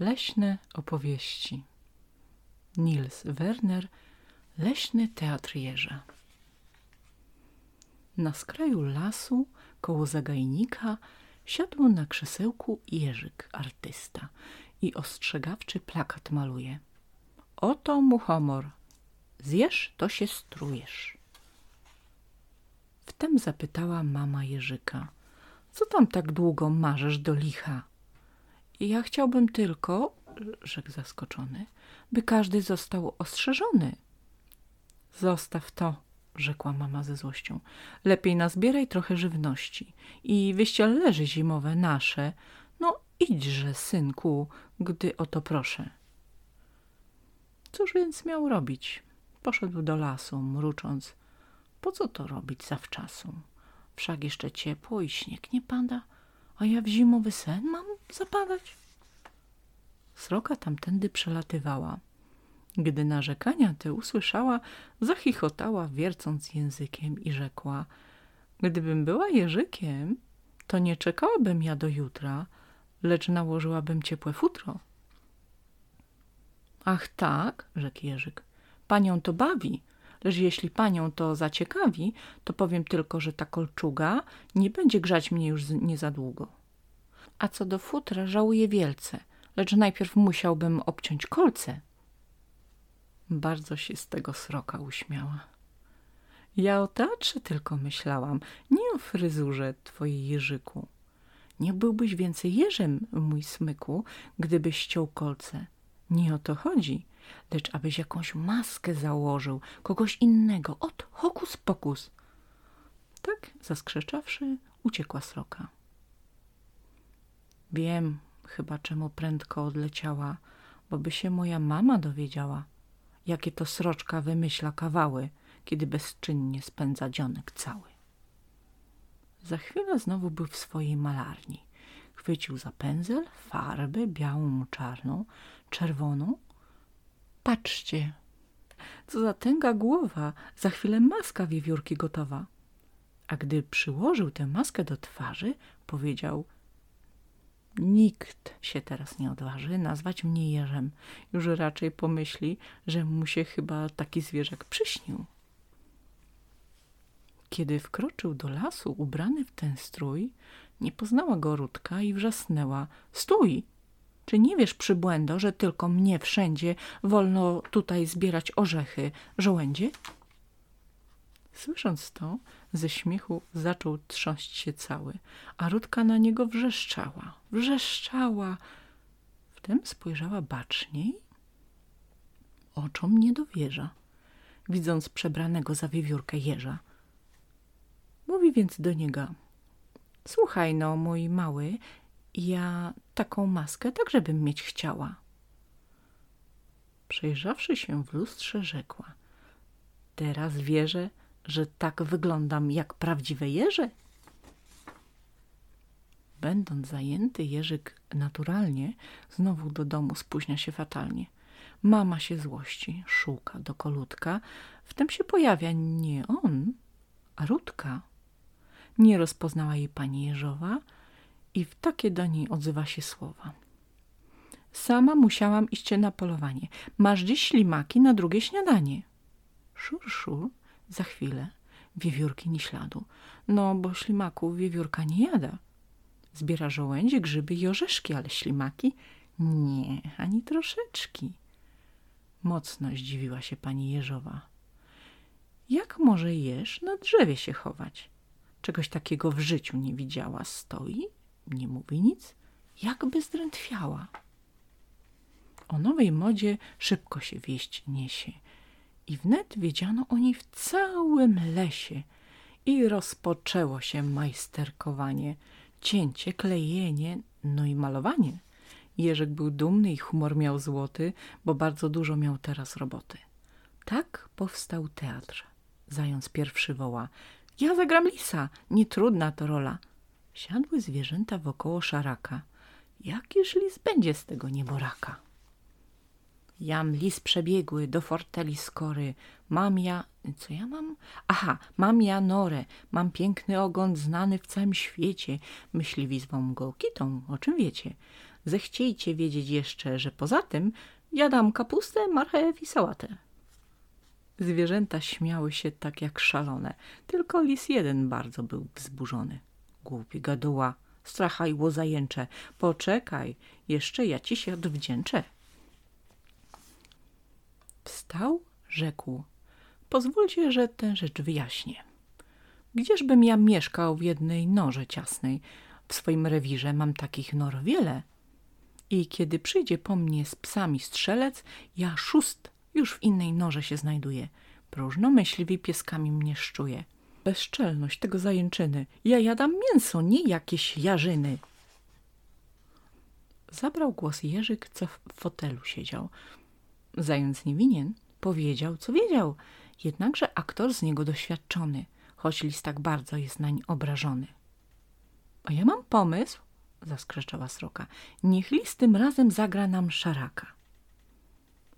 Leśne opowieści. Nils Werner, Leśny Teatr Jeża. Na skraju lasu, koło zagajnika, siadł na krzesełku Jerzyk, artysta i ostrzegawczy plakat maluje. Oto muchomor, zjesz, to się strujesz. Wtem zapytała mama Jerzyka, co tam tak długo marzesz do licha? Ja chciałbym tylko, rzekł zaskoczony, by każdy został ostrzeżony. Zostaw to, rzekła mama ze złością. Lepiej nazbieraj trochę żywności i wyściel leży zimowe nasze. No idźże, synku, gdy o to proszę. Cóż więc miał robić? Poszedł do lasu, mrucząc. Po co to robić zawczasu? Wszak jeszcze ciepło i śnieg nie pada, a ja w zimowy sen mam zapadać? Sroka tamtędy przelatywała. Gdy narzekania te usłyszała, zachichotała, wiercąc językiem i rzekła – Gdybym była jeżykiem, to nie czekałabym ja do jutra, lecz nałożyłabym ciepłe futro. – Ach tak – rzekł jeżyk – panią to bawi, lecz jeśli panią to zaciekawi, to powiem tylko, że ta kolczuga nie będzie grzać mnie już nie za długo. A co do futra, żałuję wielce, lecz najpierw musiałbym obciąć kolce. Bardzo się z tego sroka uśmiała. Ja o teatrze tylko myślałam, nie o fryzurze twojej jeżyku. Nie byłbyś więcej jeżem, mój smyku, gdybyś ściął kolce. Nie o to chodzi, lecz abyś jakąś maskę założył, kogoś innego, od hokus pokus. Tak, zaskrzeczawszy, uciekła sroka. Wiem chyba, czemu prędko odleciała, bo by się moja mama dowiedziała, jakie to sroczka wymyśla kawały, kiedy bezczynnie spędza dzionek cały. Za chwilę znowu był w swojej malarni. Chwycił za pędzel farbę białą, czarną, czerwoną. Patrzcie, co za tęga głowa, za chwilę maska wiewiórki gotowa. A gdy przyłożył tę maskę do twarzy, powiedział – Nikt się teraz nie odważy nazwać mnie Jerzem. Już raczej pomyśli, że mu się chyba taki zwierzak przyśnił. Kiedy wkroczył do lasu ubrany w ten strój, nie poznała go Rutka i wrzasnęła. Stój! Czy nie wiesz, przybłędo, że tylko mnie wszędzie wolno tutaj zbierać orzechy, żołędzie? Słysząc to, ze śmiechu zaczął trząść się cały, a Rutka na niego wrzeszczała, wrzeszczała. Wtem spojrzała baczniej. Oczom nie dowierza, widząc przebranego za wiewiórkę jeża. Mówi więc do niego, słuchaj no, mój mały, ja taką maskę także bym mieć chciała. Przejrzawszy się w lustrze, rzekła, teraz wierzę, że tak wyglądam jak prawdziwe jeże? Będąc zajęty, Jerzyk naturalnie znowu do domu spóźnia się fatalnie. Mama się złości, szuka do kolutka, wtem się pojawia nie on, a Rutka. Nie rozpoznała jej pani Jeżowa i w takie do niej odzywa się słowa. Sama musiałam iść na polowanie. Masz dziś ślimaki na drugie śniadanie. Szur, szur, za chwilę wiewiórki ni śladu. No, bo ślimaków wiewiórka nie jada. Zbiera żołędzie, grzyby i orzeszki, ale ślimaki? Nie, ani troszeczki. Mocno zdziwiła się pani Jeżowa. Jak może jeż na drzewie się chować? Czegoś takiego w życiu nie widziała. Stoi, nie mówi nic, jakby zdrętwiała. O nowej modzie szybko się wieść niesie i wnet wiedziano o niej w całym lesie i rozpoczęło się majsterkowanie, cięcie, klejenie, no i malowanie. Jerzek był dumny i humor miał złoty, bo bardzo dużo miał teraz roboty. Tak powstał teatr. Zając pierwszy woła. Ja zagram lisa, nietrudna to rola. Siadły zwierzęta wokoło szaraka. Jakiż lis będzie z tego nieboraka? Jam lis przebiegły do forteli skory. Mam ja... Co ja mam? Aha, mam ja norę. Mam piękny ogon znany w całym świecie. Myśliwi zwą go kitą, o czym wiecie. Zechciejcie wiedzieć jeszcze, że poza tym jadam kapustę, marchew i sałatę. Zwierzęta śmiały się tak jak szalone, tylko lis jeden bardzo był wzburzony. Głupi gaduła, strachajło zajęcze, poczekaj, jeszcze ja ci się odwdzięczę. Wstał, rzekł, pozwólcie, że tę rzecz wyjaśnię. Gdzieżbym ja mieszkał w jednej norze ciasnej? W swoim rewirze mam takich nor wiele. I kiedy przyjdzie po mnie z psami strzelec, ja szóst już w innej norze się znajduje. Próżno myśliwi pieskami mnie szczuje. Bezczelność tego zajęczyny. Ja jadam mięso, nie jakieś jarzyny. Zabrał głos Jerzyk, co w fotelu siedział. Zając nie winien, powiedział, co wiedział. Jednakże aktor z niego doświadczony, choć list tak bardzo jest nań obrażony. A ja mam pomysł, zaskrzeczała sroka. Niech list tym razem zagra nam szaraka.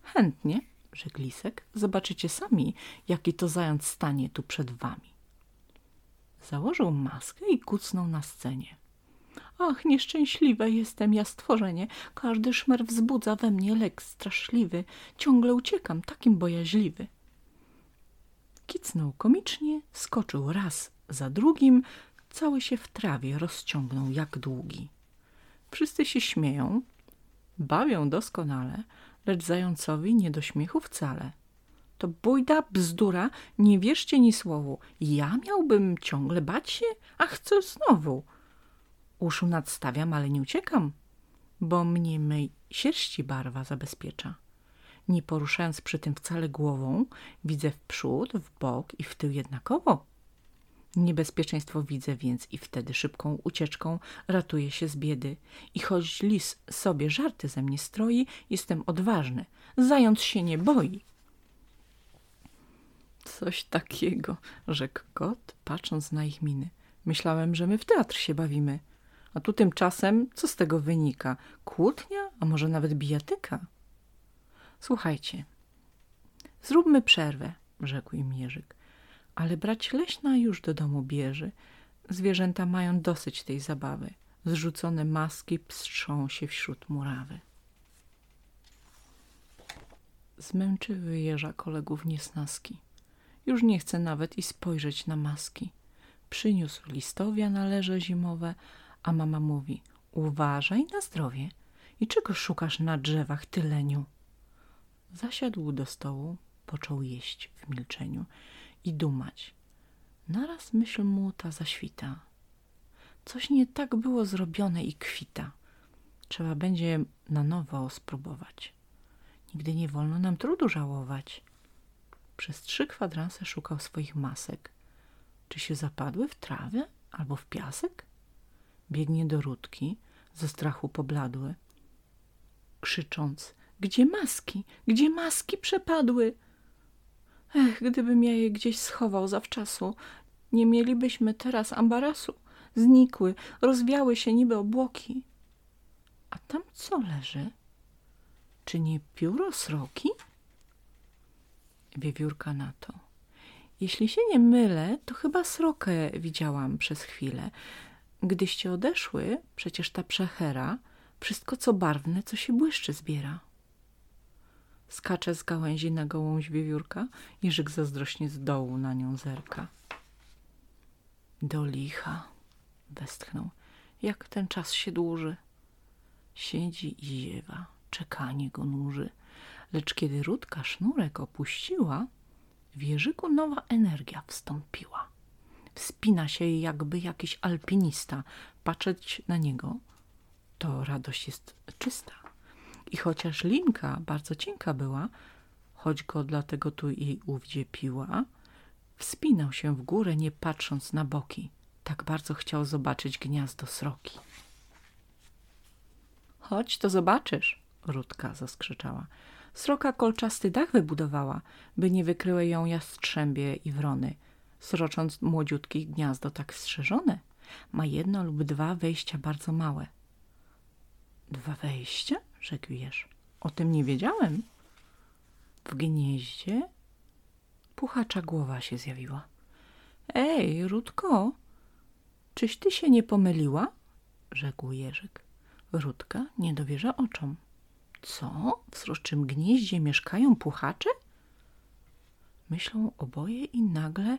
Chętnie, rzekł lisek, zobaczycie sami, jaki to zając stanie tu przed wami. Założył maskę i kucnął na scenie. Ach, nieszczęśliwe jestem ja stworzenie. Każdy szmer wzbudza we mnie lek straszliwy. Ciągle uciekam, takim bojaźliwy. Kicnął komicznie, skoczył raz za drugim, cały się w trawie rozciągnął jak długi. Wszyscy się śmieją, bawią doskonale, lecz zającowi nie do śmiechu wcale. To bójda, bzdura, nie wierzcie ni słowu. Ja miałbym ciągle bać się, a chcę znowu. Uszu nadstawiam, ale nie uciekam, bo mnie mej sierści barwa zabezpiecza. Nie poruszając przy tym wcale głową, widzę w przód, w bok i w tył jednakowo. Niebezpieczeństwo widzę więc i wtedy szybką ucieczką ratuję się z biedy. I choć lis sobie żarty ze mnie stroi, jestem odważny. Zając się nie boi. Coś takiego, rzekł kot, patrząc na ich miny. Myślałem, że my w teatr się bawimy. A tu tymczasem co z tego wynika? Kłótnia, a może nawet bijatyka? Słuchajcie, zróbmy przerwę, rzekł im Jerzyk. Ale brać leśna już do domu bierze. Zwierzęta mają dosyć tej zabawy. Zrzucone maski pstrzą się wśród murawy. Zmęczyły jeża kolegów niesnaski. Już nie chce nawet i spojrzeć na maski. Przyniósł listowia na leże zimowe, a mama mówi uważaj na zdrowie i czego szukasz na drzewach tyleniu? Zasiadł do stołu, począł jeść w milczeniu i dumać. Naraz myśl mu ta zaświta. Coś nie tak było zrobione i kwita. Trzeba będzie na nowo spróbować. Nigdy nie wolno nam trudu żałować. Przez trzy kwadranse szukał swoich masek. Czy się zapadły w trawę albo w piasek? Biegnie do Rudki, ze strachu pobladły, krzycząc – gdzie maski? Gdzie maski przepadły? Ech, gdybym ja je gdzieś schował zawczasu, nie mielibyśmy teraz ambarasu. Znikły, rozwiały się niby obłoki. A tam co leży? Czy nie pióro sroki? Wiewiórka na to. Jeśli się nie mylę, to chyba srokę widziałam przez chwilę. Gdyście odeszły, przecież ta przechera, wszystko co barwne, co się błyszczy zbiera. Skacze z gałęzi na gołąź wiewiórka, Jerzyk zazdrośnie z dołu na nią zerka. Do licha, westchnął, jak ten czas się dłuży. Siedzi i ziewa, czekanie go nuży. Lecz kiedy Rudka sznurek opuściła, w Jerzyku nowa energia wstąpiła. Wspina się jakby jakiś alpinista. Patrzeć na niego, to radość jest czysta. I chociaż linka bardzo cienka była, choć go dlatego tu i ówdzie piła, wspinał się w górę, nie patrząc na boki. Tak bardzo chciał zobaczyć gniazdo sroki. Chodź, to zobaczysz, Rudka zaskrzeczała. Sroka kolczasty dach wybudowała, by nie wykryły ją jastrzębie i wrony, srocząc młodziutkich gniazdo tak strzeżone. Ma jedno lub dwa wejścia bardzo małe. Dwa wejścia? rzekł jeż. O tym nie wiedziałem. W gnieździe puchacza głowa się zjawiła. Ej, Rudko, czyś ty się nie pomyliła? rzekł Jerzyk. Rutka nie dowierza oczom. Co? W sroczym gnieździe mieszkają puchacze? Myślą oboje i nagle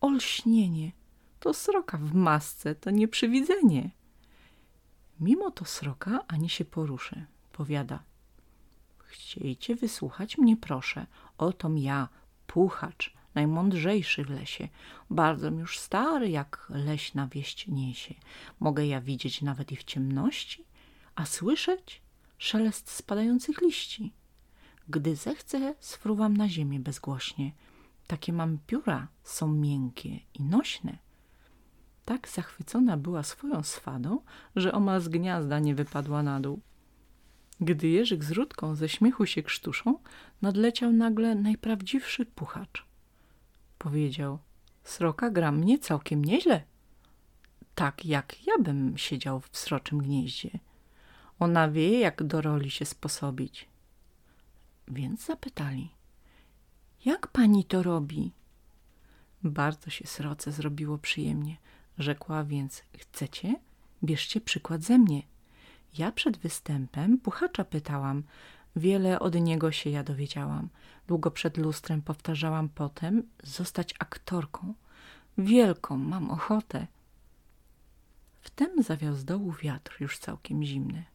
olśnienie. To sroka w masce, to nieprzywidzenie. Mimo to sroka ani się poruszy. Powiada. Chciejcie wysłuchać mnie, proszę. Otom ja, puchacz, najmądrzejszy w lesie. Bardzo już stary, jak leśna wieść niesie. Mogę ja widzieć nawet i w ciemności, a słyszeć szelest spadających liści. Gdy zechcę, sfruwam na ziemię bezgłośnie. Takie mam pióra, są miękkie i nośne. Tak zachwycona była swoją swadą, że omal z gniazda nie wypadła na dół. Gdy Jerzyk z Rudką ze śmiechu się krztuszą, nadleciał nagle najprawdziwszy puchacz. Powiedział, sroka gra mnie całkiem nieźle. Tak jak ja bym siedział w sroczym gnieździe. Ona wie, jak do roli się sposobić. Więc zapytali, jak pani to robi? Bardzo się sroce zrobiło przyjemnie. Rzekła więc, chcecie? Bierzcie przykład ze mnie. Ja przed występem puchacza pytałam. Wiele od niego się ja dowiedziałam. Długo przed lustrem powtarzałam potem zostać aktorką. Wielką mam ochotę. Wtem zawiał z dołu wiatr już całkiem zimny.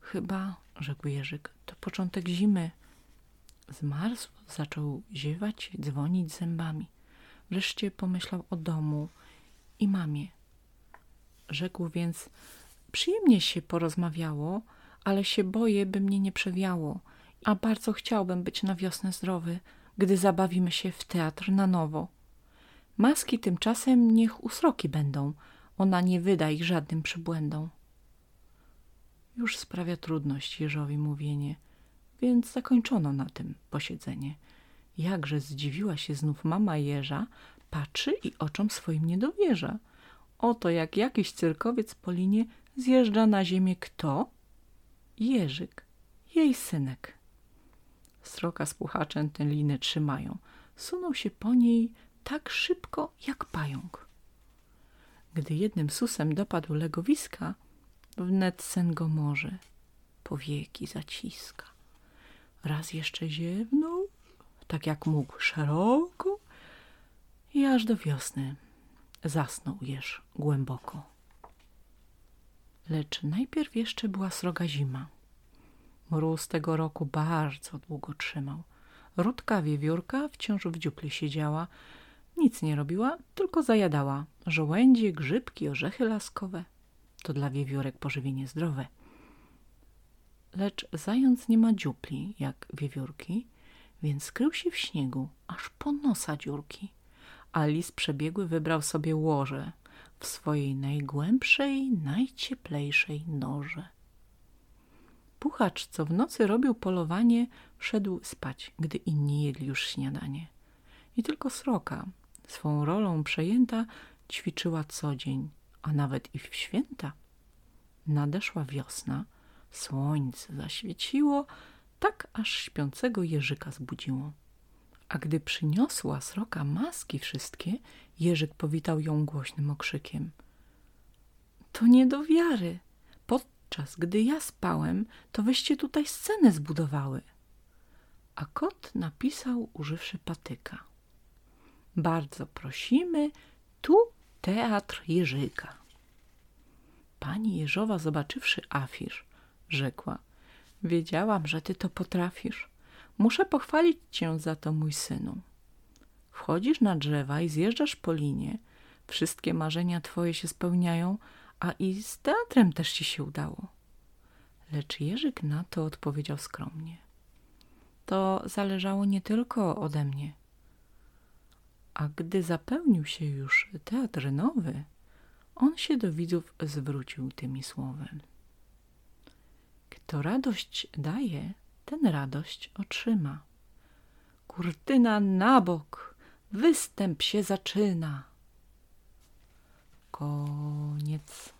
Chyba, rzekł Jerzyk, to początek zimy. Zmarzł, zaczął ziewać, dzwonić zębami. Wreszcie pomyślał o domu i mamie. Rzekł więc, przyjemnie się porozmawiało, ale się boję, by mnie nie przewiało, a bardzo chciałbym być na wiosnę zdrowy, gdy zabawimy się w teatr na nowo. Maski tymczasem niech usroki będą, ona nie wyda ich żadnym przybłędom. Już sprawia trudność Jerzowi mówienie, więc zakończono na tym posiedzenie. Jakże zdziwiła się znów mama Jerza, patrzy i oczom swoim nie dowierza. Oto jak jakiś cyrkowiec po linie zjeżdża na ziemię kto? Jerzyk, jej synek. Sroka z puchaczem tę linę trzymają. Sunął się po niej tak szybko jak pająk. Gdy jednym susem dopadł legowiska, wnet sen go może powieki zaciska. Raz jeszcze ziewnął, tak jak mógł szeroko i aż do wiosny zasnął jeż głęboko. Lecz najpierw jeszcze była sroga zima. Mróz tego roku bardzo długo trzymał. Rudka wiewiórka wciąż w dziupli siedziała, nic nie robiła, tylko zajadała żołędzie, grzybki, orzechy laskowe. To dla wiewiórek pożywienie zdrowe. Lecz zając nie ma dziupli, jak wiewiórki, więc skrył się w śniegu, aż po nosa dziurki. A lis przebiegły wybrał sobie łoże w swojej najgłębszej, najcieplejszej norze. Puchacz, co w nocy robił polowanie, szedł spać, gdy inni jedli już śniadanie. I tylko sroka, swą rolą przejęta, ćwiczyła co dzień, a nawet i w święta. Nadeszła wiosna, słońce zaświeciło, tak aż śpiącego Jerzyka zbudziło. A gdy przyniosła sroka maski wszystkie, Jerzyk powitał ją głośnym okrzykiem. To nie do wiary. Podczas gdy ja spałem, to wyście tutaj scenę zbudowały. A kot napisał, używszy patyka. Bardzo prosimy, tu teatr Jerzyka. Pani Jeżowa, zobaczywszy afisz, rzekła – Wiedziałam, że ty to potrafisz. Muszę pochwalić cię za to, mój synu. Wchodzisz na drzewa i zjeżdżasz po linie. Wszystkie marzenia twoje się spełniają, a i z teatrem też ci się udało. Lecz Jerzyk na to odpowiedział skromnie. To zależało nie tylko ode mnie. A gdy zapełnił się już teatr nowy, on się do widzów zwrócił tymi słowem. Kto radość daje, ten radość otrzyma. Kurtyna na bok, występ się zaczyna. Koniec.